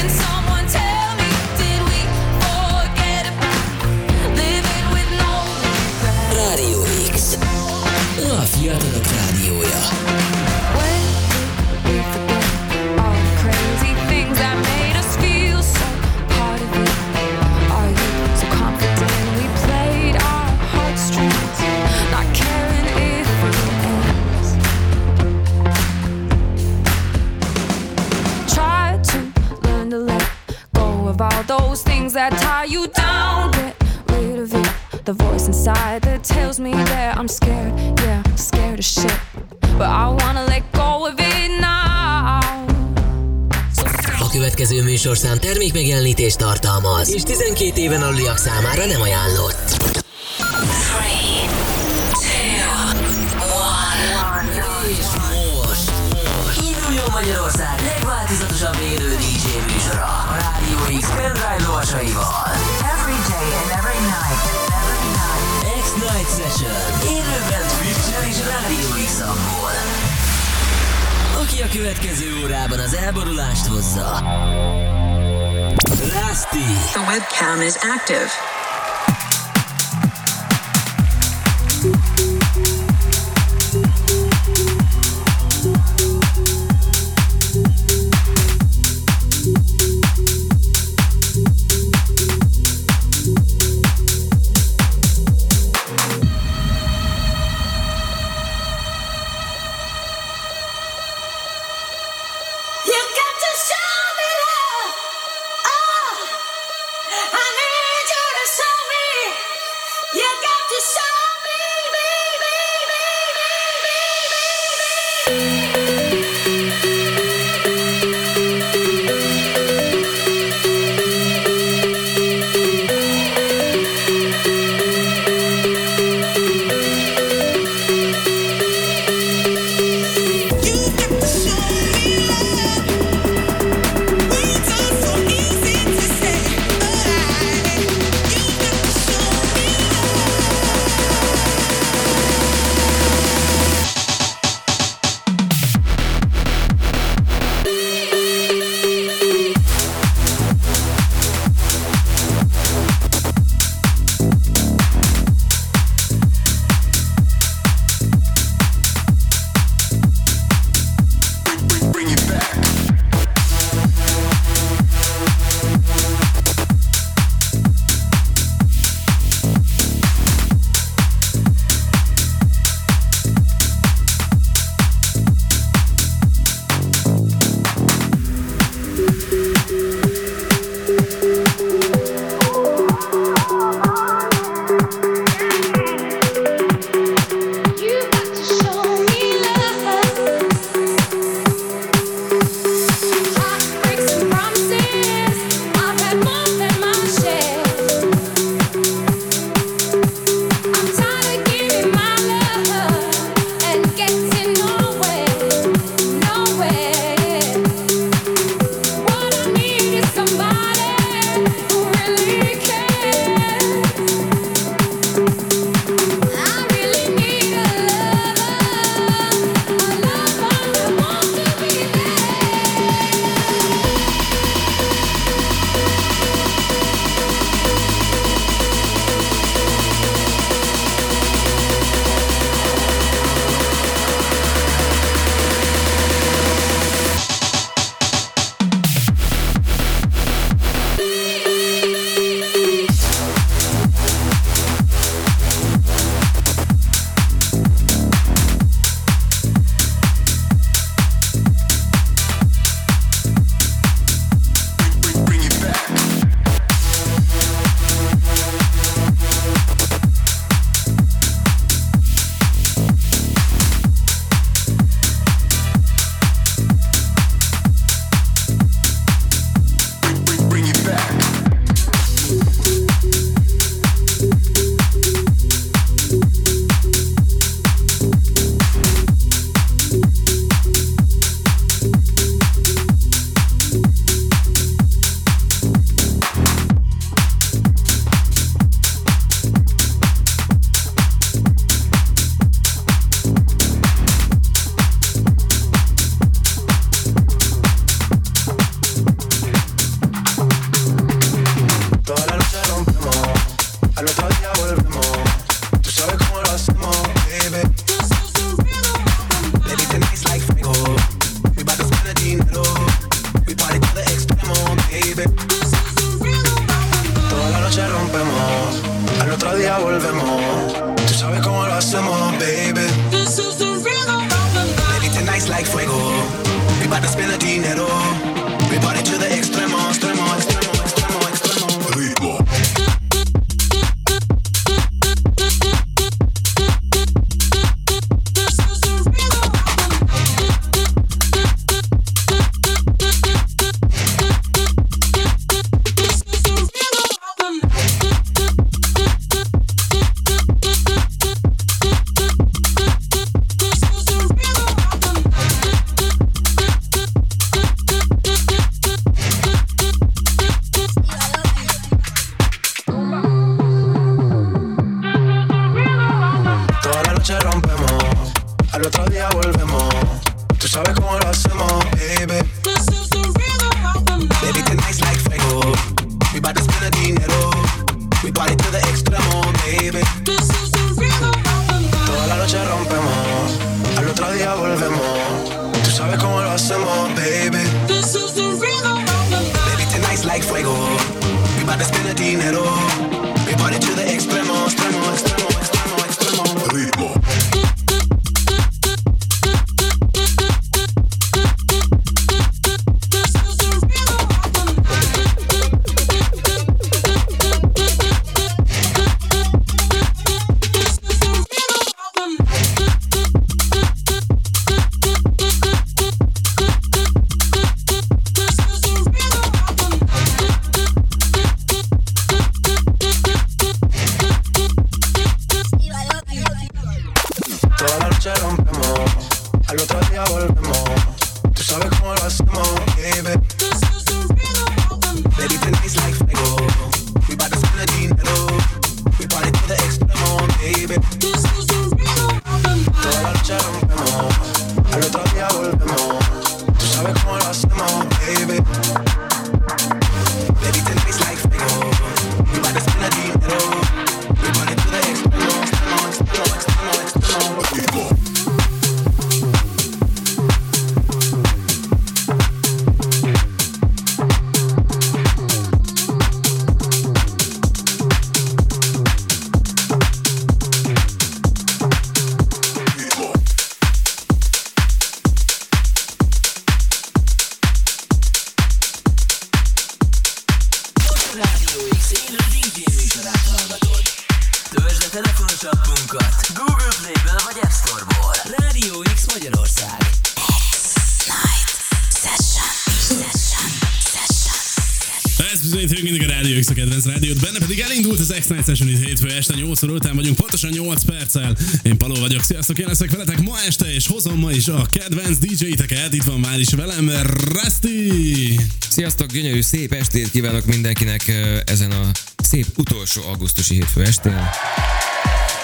broken so. Termék megjelenítést tartalmaz, és 12 éven aluliak számára nem ajánlott. És most induljon Magyarország legváltozatosabb élő DJ műsora a Rádió X pendrive lovasaival. Every day and every night. Every night. X-Night Session. Élőben Twitch-en és Rádió x Aki a következő órában az elborulást hozza. Rusty. The webcam is active. X-Night Session itt hétfő este 8 óra után vagyunk, pontosan 8 perccel. Én Paló vagyok, sziasztok, én leszek veletek ma este, és hozom ma is a kedvenc DJ-teket, itt van már is velem Rusty! Sziasztok, gyönyörű, szép estét kívánok mindenkinek ezen a szép utolsó augusztusi hétfő estén.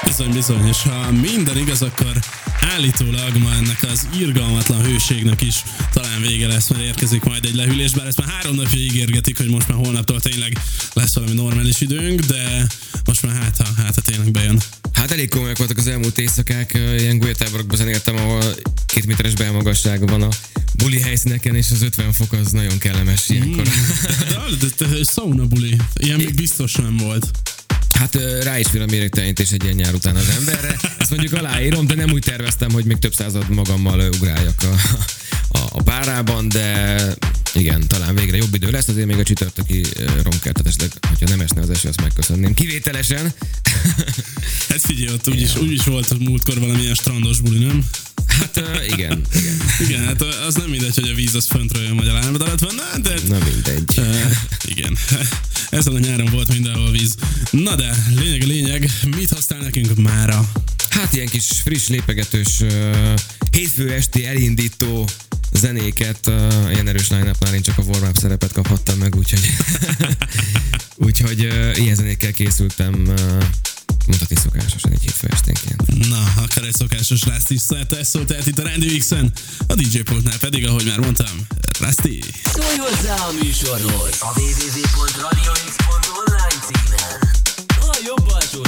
Bizony, bizony, és ha minden igaz, akkor állítólag ma ennek az irgalmatlan hőségnek is talán vége lesz, mert érkezik majd egy lehűlés, bár ezt már három napja ígérgetik, hogy most már holnaptól tényleg lesz valami normális időnk, de most már hát, ha, hát, ha tényleg bejön. Hát elég komolyak voltak az elmúlt éjszakák, ilyen gulyatáborokban zenéltem, ahol két méteres belmagasság van a buli helyszíneken, és az 50 fok az nagyon kellemes ilyenkor. De, de, de, de sauna buli, ilyen még biztos nem volt. Hát rá is fér a méregtelenítés egy ilyen nyár után az emberre. Ezt mondjuk aláírom, de nem úgy terveztem, hogy még több század magammal ugráljak a, a, a párában, de igen, talán végre jobb idő lesz, azért még a csütörtöki ö, romkert esetleg, hogyha nem esne az eső, azt megköszönném. Kivételesen. Hát figyelj, ott úgyis, úgyis volt a múltkor valamilyen strandos buli, nem? Hát igen, igen. Igen, hát az nem mindegy, hogy a víz az föntről jön, vagy a lábad alatt van, na, de... Na mindegy. Uh, igen, ezen a nyáron volt mindenhol víz. Na de, lényeg a lényeg, mit hoztál nekünk mára? Hát ilyen kis friss, lépegetős uh, hétfő esti elindító zenéket, uh, ilyen erős line én csak a warm szerepet kaphattam meg, úgyhogy úgyhogy uh, ilyen zenékkel készültem uh, mondhatni szokásosan egy hétfő esténként. Na, akkor egy szokásos Rusty szerte szólt tehát itt a Rádió X-en, a DJ pultnál pedig, ahogy már mondtam, Rusty. Szólj hozzá a műsorhoz a www.radiox.online címen. A jobb alsó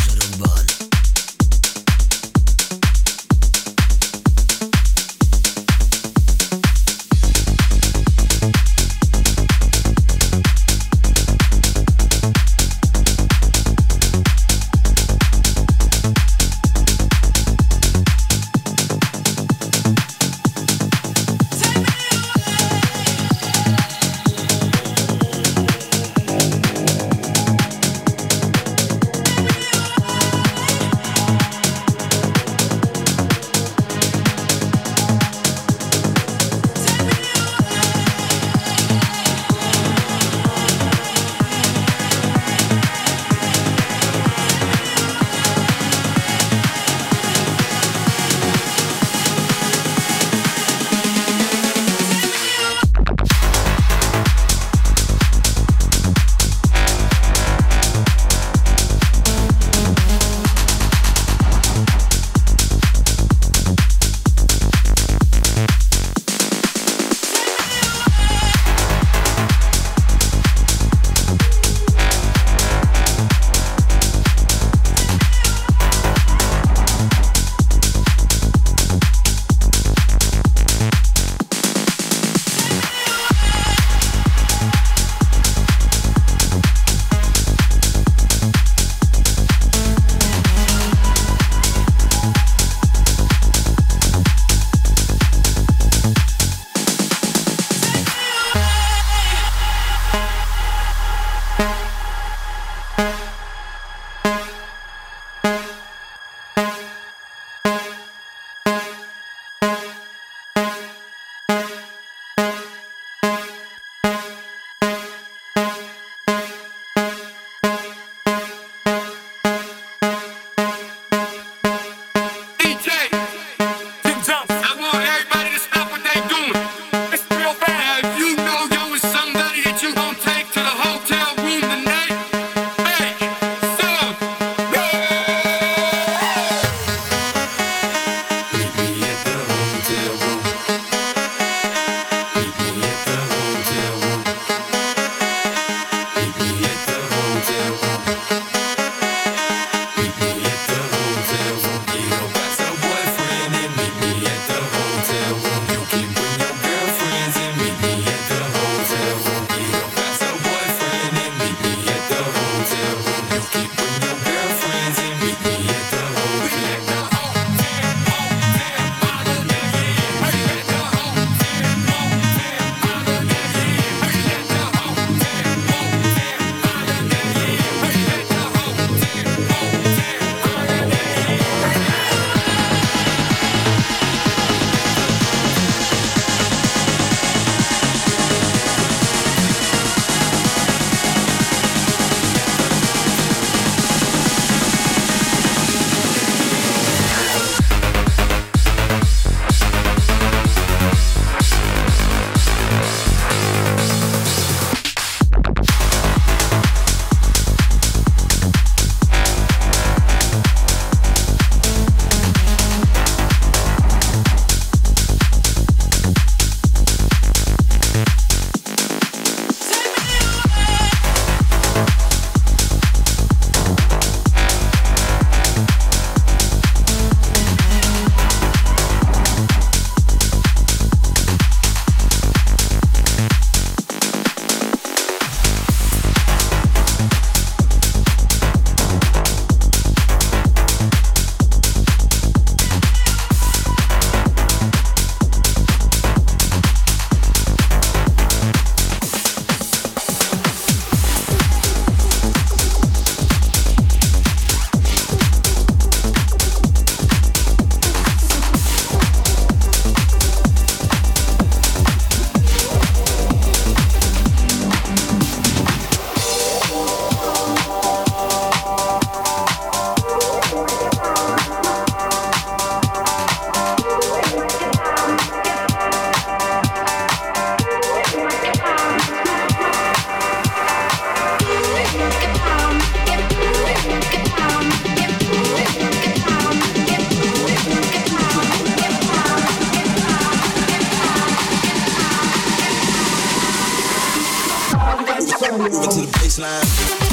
Move it to the baseline.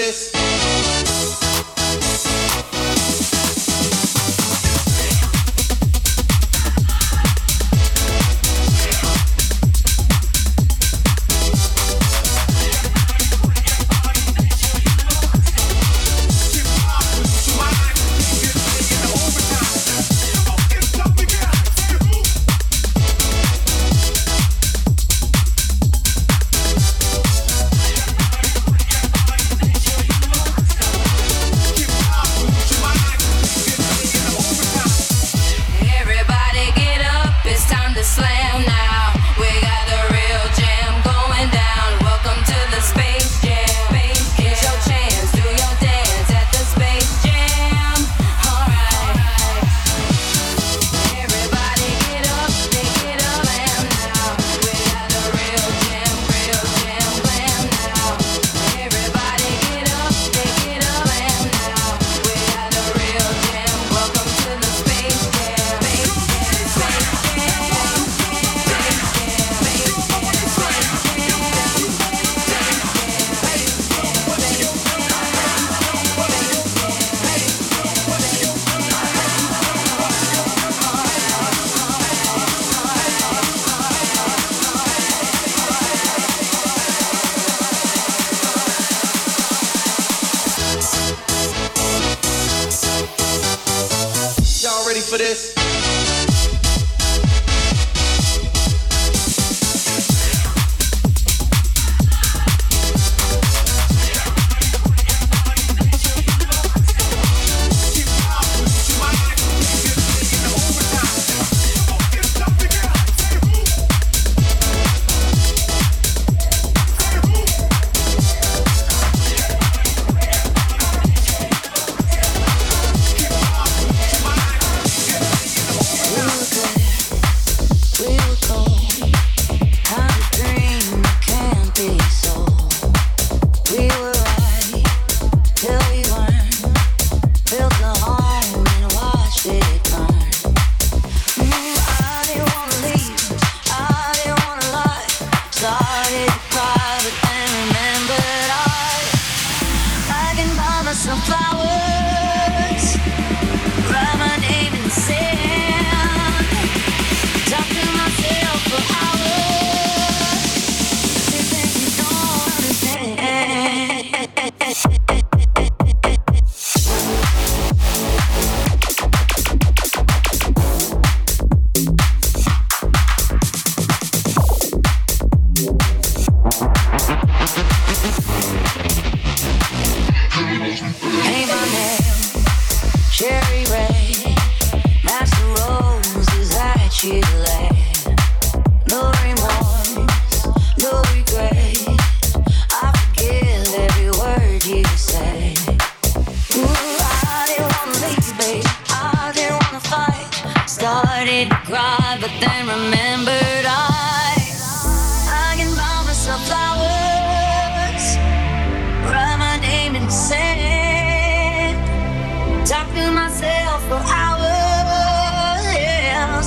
this.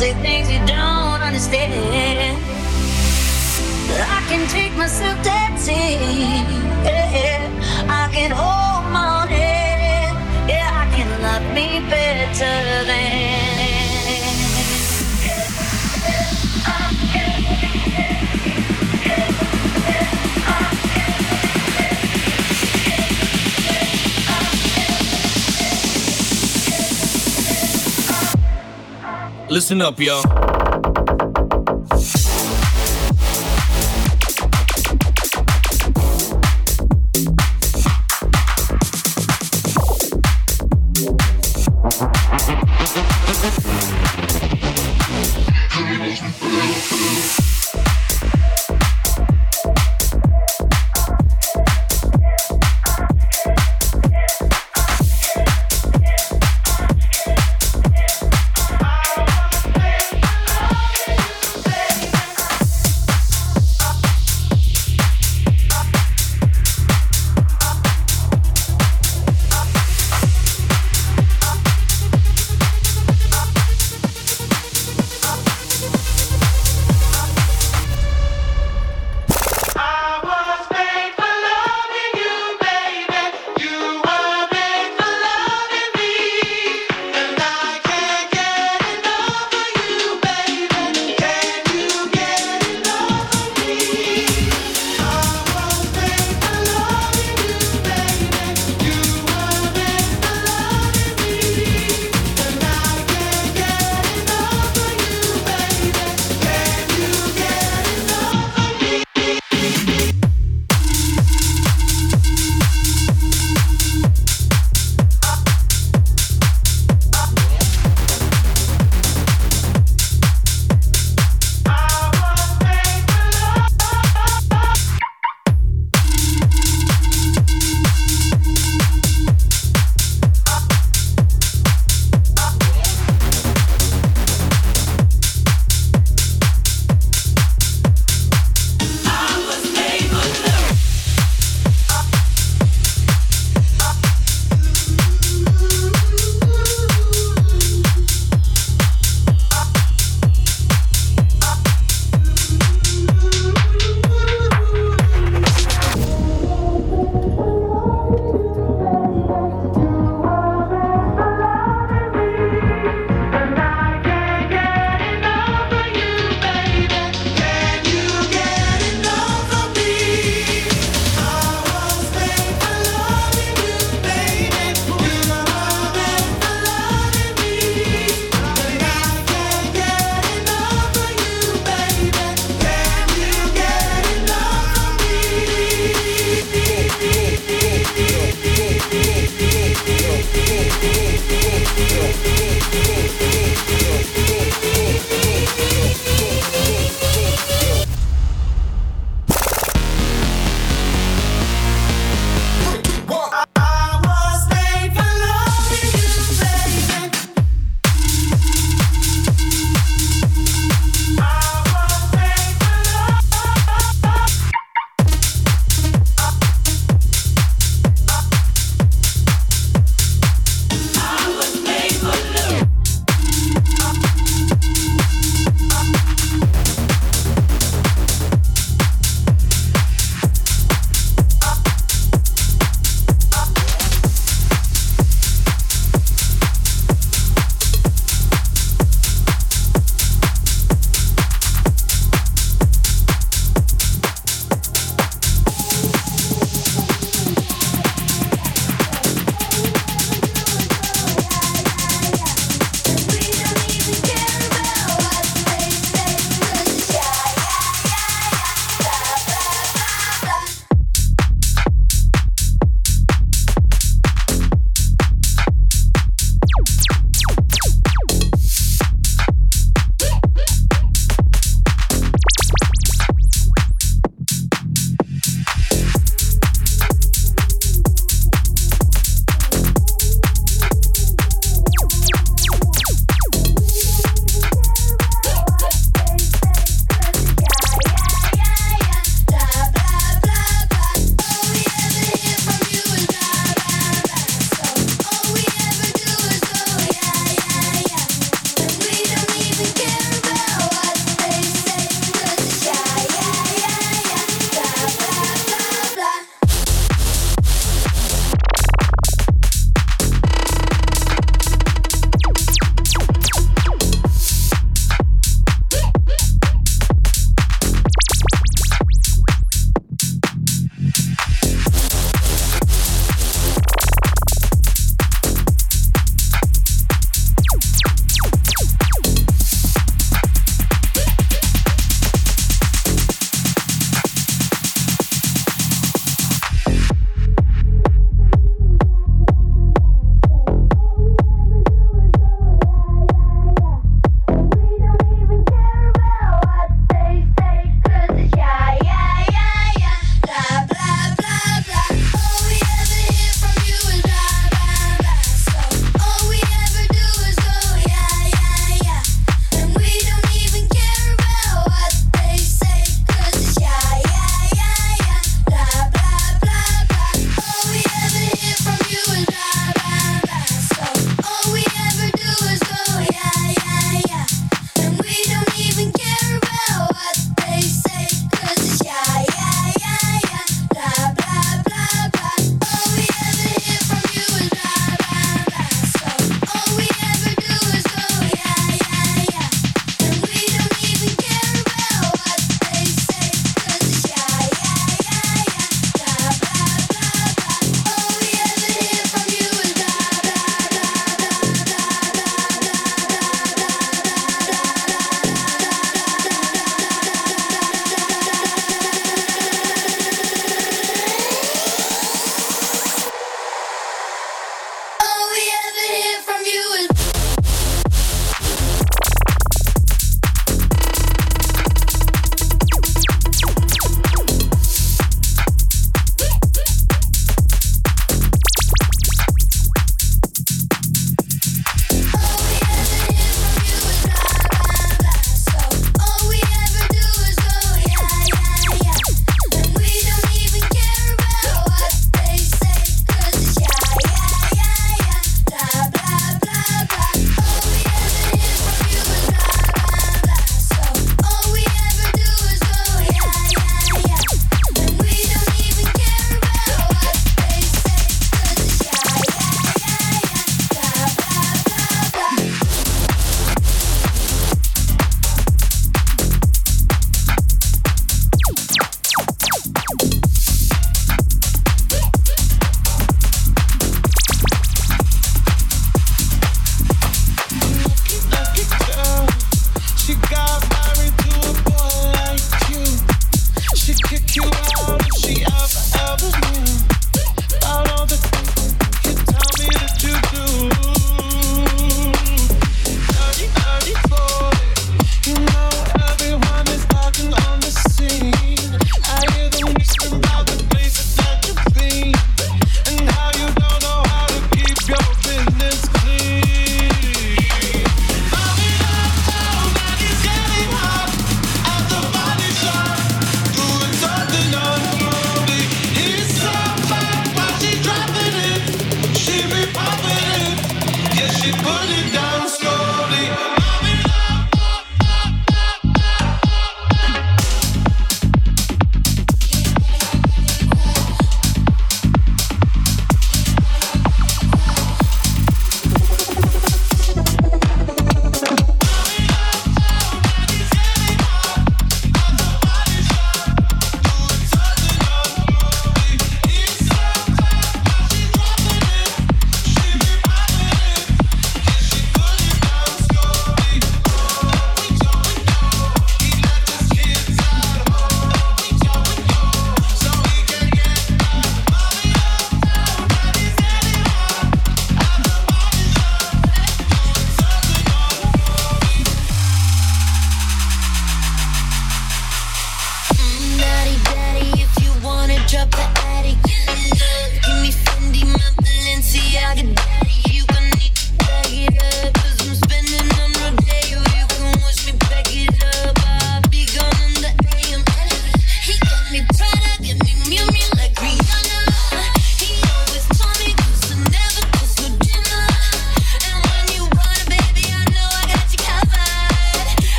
say things you don't understand. I can take myself dancing. deep. Yeah, I can hold. Listen up, y'all.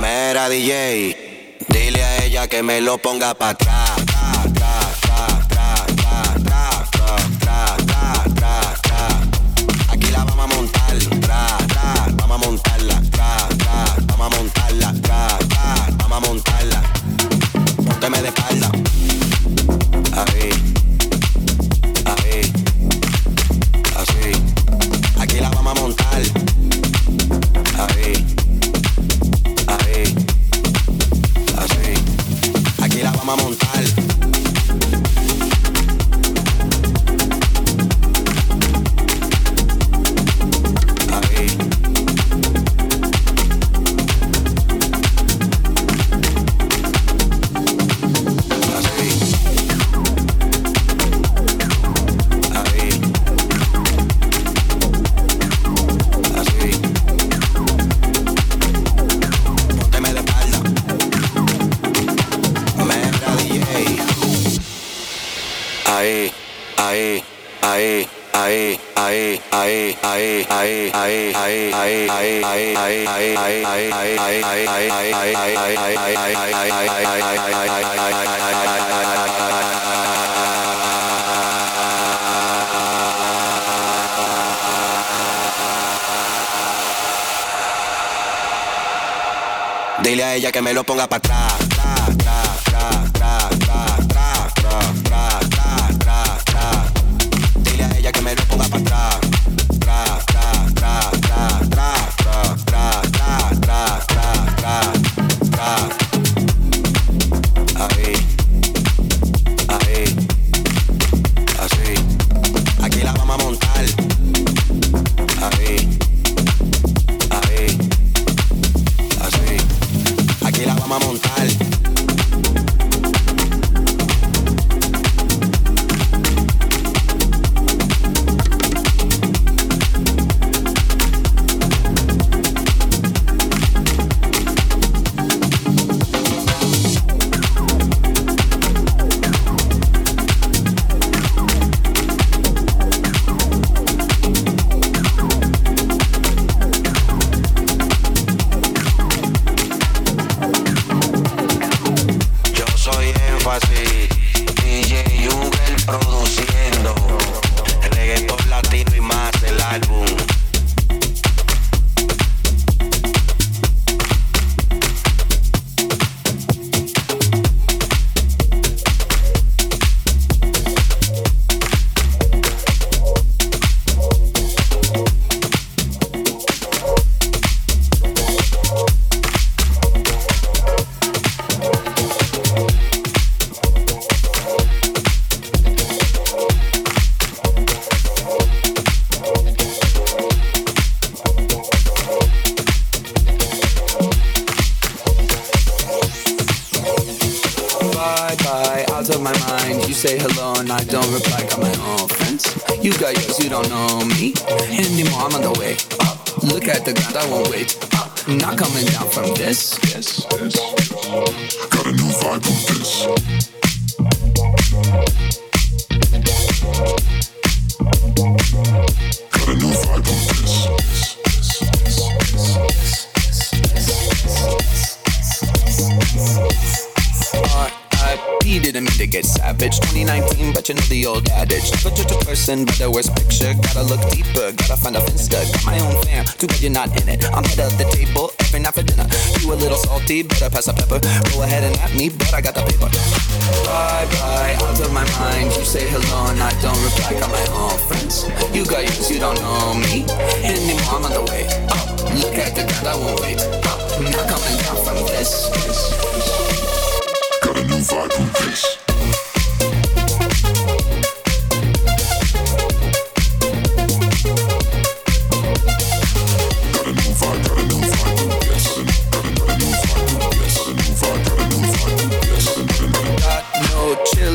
Mera DJ, dile a ella que me lo ponga para atrás. Dile a ella que me lo ponga para atrás. The ground, I won't wait up. Not coming down from this. This, this. Got a new vibe on this. Got a new vibe on this. R.I.P. didn't mean to get savage. 2019, but you know the old adage. Never a person by the worst picture. Gotta look deeper, gotta find a finsta. Got my own fam, too bad you're not in it. I'm head of the table every night for dinner. You a little salty, better pass the pepper. Go ahead and at me, but I got the paper. Bye bye, out of my mind. You say hello and I don't reply. Got my own friends. You got yours, you don't know me anymore. I'm on the way up. Look at the ground, I won't wait up. Not coming down from this. Got a new vibe on this.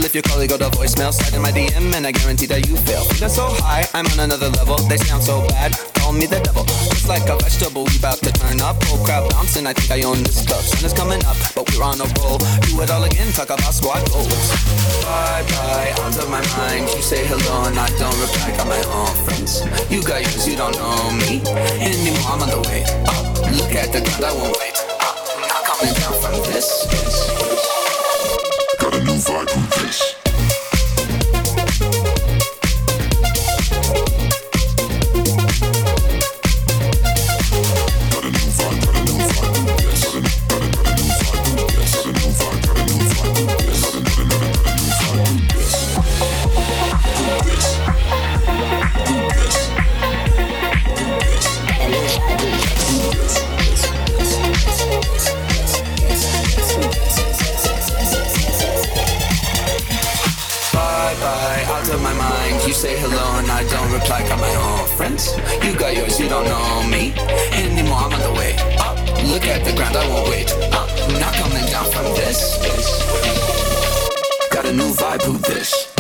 If you call it, go to voicemail. Slide in my DM and I guarantee that you fail. Feeling so high, I'm on another level. They sound so bad, call me the devil. It's like a vegetable, we about to turn up. Whole crowd bouncing, I think I own this club. Sun is coming up, but we're on a roll. Do it all again, talk about squad goals. Bye bye, out of my mind. You say hello and I don't reply. Got my own friends. You got yours, you don't know me anymore. I'm on the way up. Look at the ground, I won't wait. Up, not coming down from this. Got a new vibe Peace. You got yours, you don't know me anymore. I'm on the way up. Look at the ground, I won't wait. Up, not coming down from this. Got a new vibe, who this?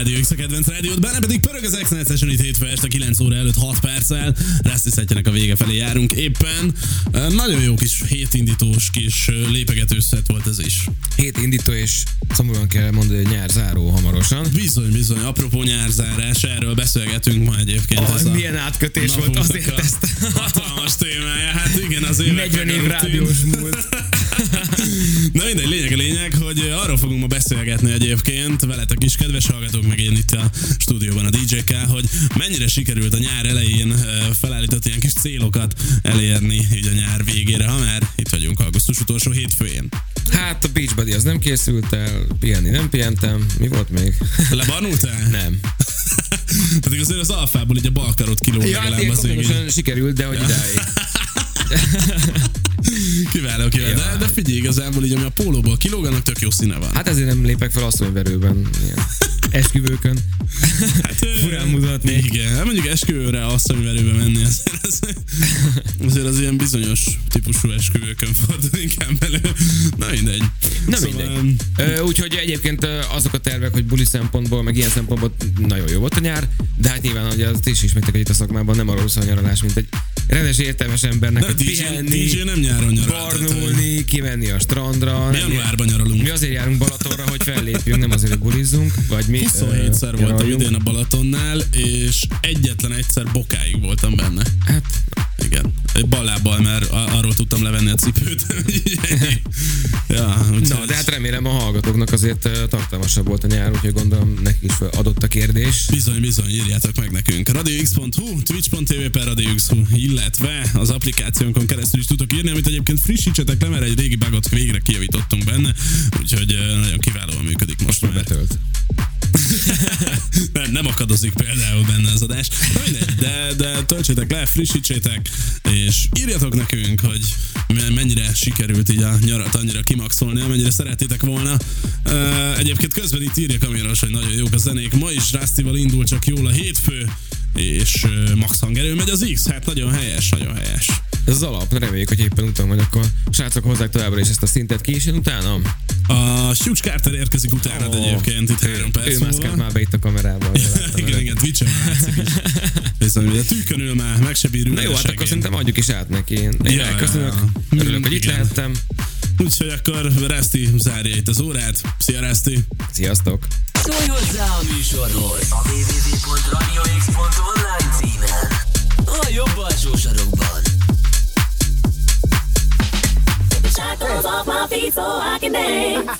Rádió X a kedvenc rádiót, benne pedig pörög az X-Night Session itt hétfő este 9 óra előtt 6 perccel. Reszti szettjenek a vége felé járunk éppen. Nagyon jó kis hétindítós kis lépegető szett volt ez is. Hét indító és szomorúan kell mondani, hogy nyár záró hamarosan. Bizony, bizony, apropó nyárzárás, erről beszélgetünk ma egyébként. Ah, ez a milyen átkötés volt, azért a ezt- Hatalmas témája, hát igen, az évek 40 év rádiós múlt. Na mindegy, lényeg a lényeg, hogy arról fogunk ma beszélgetni egyébként veletek is, kedves hallgatók, meg én itt a stúdióban a DJ-kkel, hogy mennyire sikerült a nyár elején felállított ilyen kis célokat elérni így a nyár végére, ha már itt vagyunk augusztus utolsó hétfőjén. Hát a Beach Buddy az nem készült el, pihenni nem pihentem. Mi volt még? Lebarnultál? Nem. Pedig azért az alfából így a balkarot kilóg Ja, hát legalább az sikerült, de hogy idáig. Kiváló, kiváló. De, de figyelj, igazából így, ami a pólóból kilóganak, tök jó színe van. Hát ezért nem lépek fel asszonyverőben. Ilyen esküvőkön. Hát, Furán mutatni. Igen, hát mondjuk esküvőre asszonyverőbe menni, azért az, azért az ilyen bizonyos típusú esküvőkön fordul inkább elő. Na mindegy. Na Szóval, mindegy. Ö, Úgyhogy egyébként azok a tervek, hogy buli szempontból, meg ilyen szempontból nagyon jó volt a nyár, de hát nyilván, hogy az is ismertek, hogy itt a szakmában nem arról szól a nyaralás, mint egy rendes értelmes embernek, hogy pihenni, DJ nem nyáron nyaral. tehát, barnulni, kimenni a strandra. Mi januárban nyaralunk. Mi azért járunk Balatonra, hogy fellépjünk, nem azért, hogy bulizzunk, vagy mi. 27-szer ö, voltam nyaraljunk. idén a Balatonnál, és egyetlen egyszer bokáig voltam benne. Hát, Igen. Egy ballábbal, mert arról tudtam levenni a cipőt. ja, na, de hát remélem a hallgatóknak azért tartalmasabb volt a nyár, úgyhogy gondolom neki is adott a kérdés. Bizony, bizony, írjátok meg nekünk. radiox.hu, twitch.tv per radiox.hu, illetve az applikációnkon keresztül is tudtok írni, amit egyébként frissítsetek le, mert egy régi bugot végre kijavítottunk benne, úgyhogy nagyon kiválóan működik most már. Betölt. nem, nem akadozik például benne az adás. De, de töltsétek le, frissítsétek, és írjatok nekünk, hogy me- mennyire sikerült így a nyarat annyira kimaxolni, amennyire szerettétek volna. Egyébként közben itt írja Kamiros, hogy nagyon jók a zenék. Ma is Rásztival indul csak jól a hétfő, és max hangerő megy az X, hát nagyon helyes, nagyon helyes. Ez az alap, reméljük, hogy éppen utána vagy akkor srácok hozzák továbbra is ezt a szintet ki, és én utána. A Hugh Carter érkezik utána Ó, egyébként itt három perc Ő mászkált már be itt a kamerában. igen, igen, Twitch-en már látszik is. Viszont ugye tűkön ül már, meg se bír ülni Na jó, hát akkor szerintem adjuk is át neki. Én Ja, ja, köszönök, ja, ja. örülök, hogy itt lehettem. Úgyhogy akkor Reszti zárja itt az órát. Szia Reszti! Sziasztok! Szólj hozzá a műsorhoz a www.radiox.online címen. A jobb alsó sarokban. Shackles off my feet. feet so I can dance.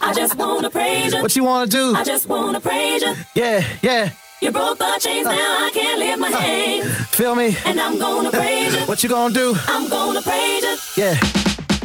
I just wanna praise you. What you wanna do? I just wanna praise you. Yeah, yeah. You broke the chains, now I can't lift my hands. Feel me? And I'm gonna praise you. What you gonna do? I'm gonna praise you. Yeah.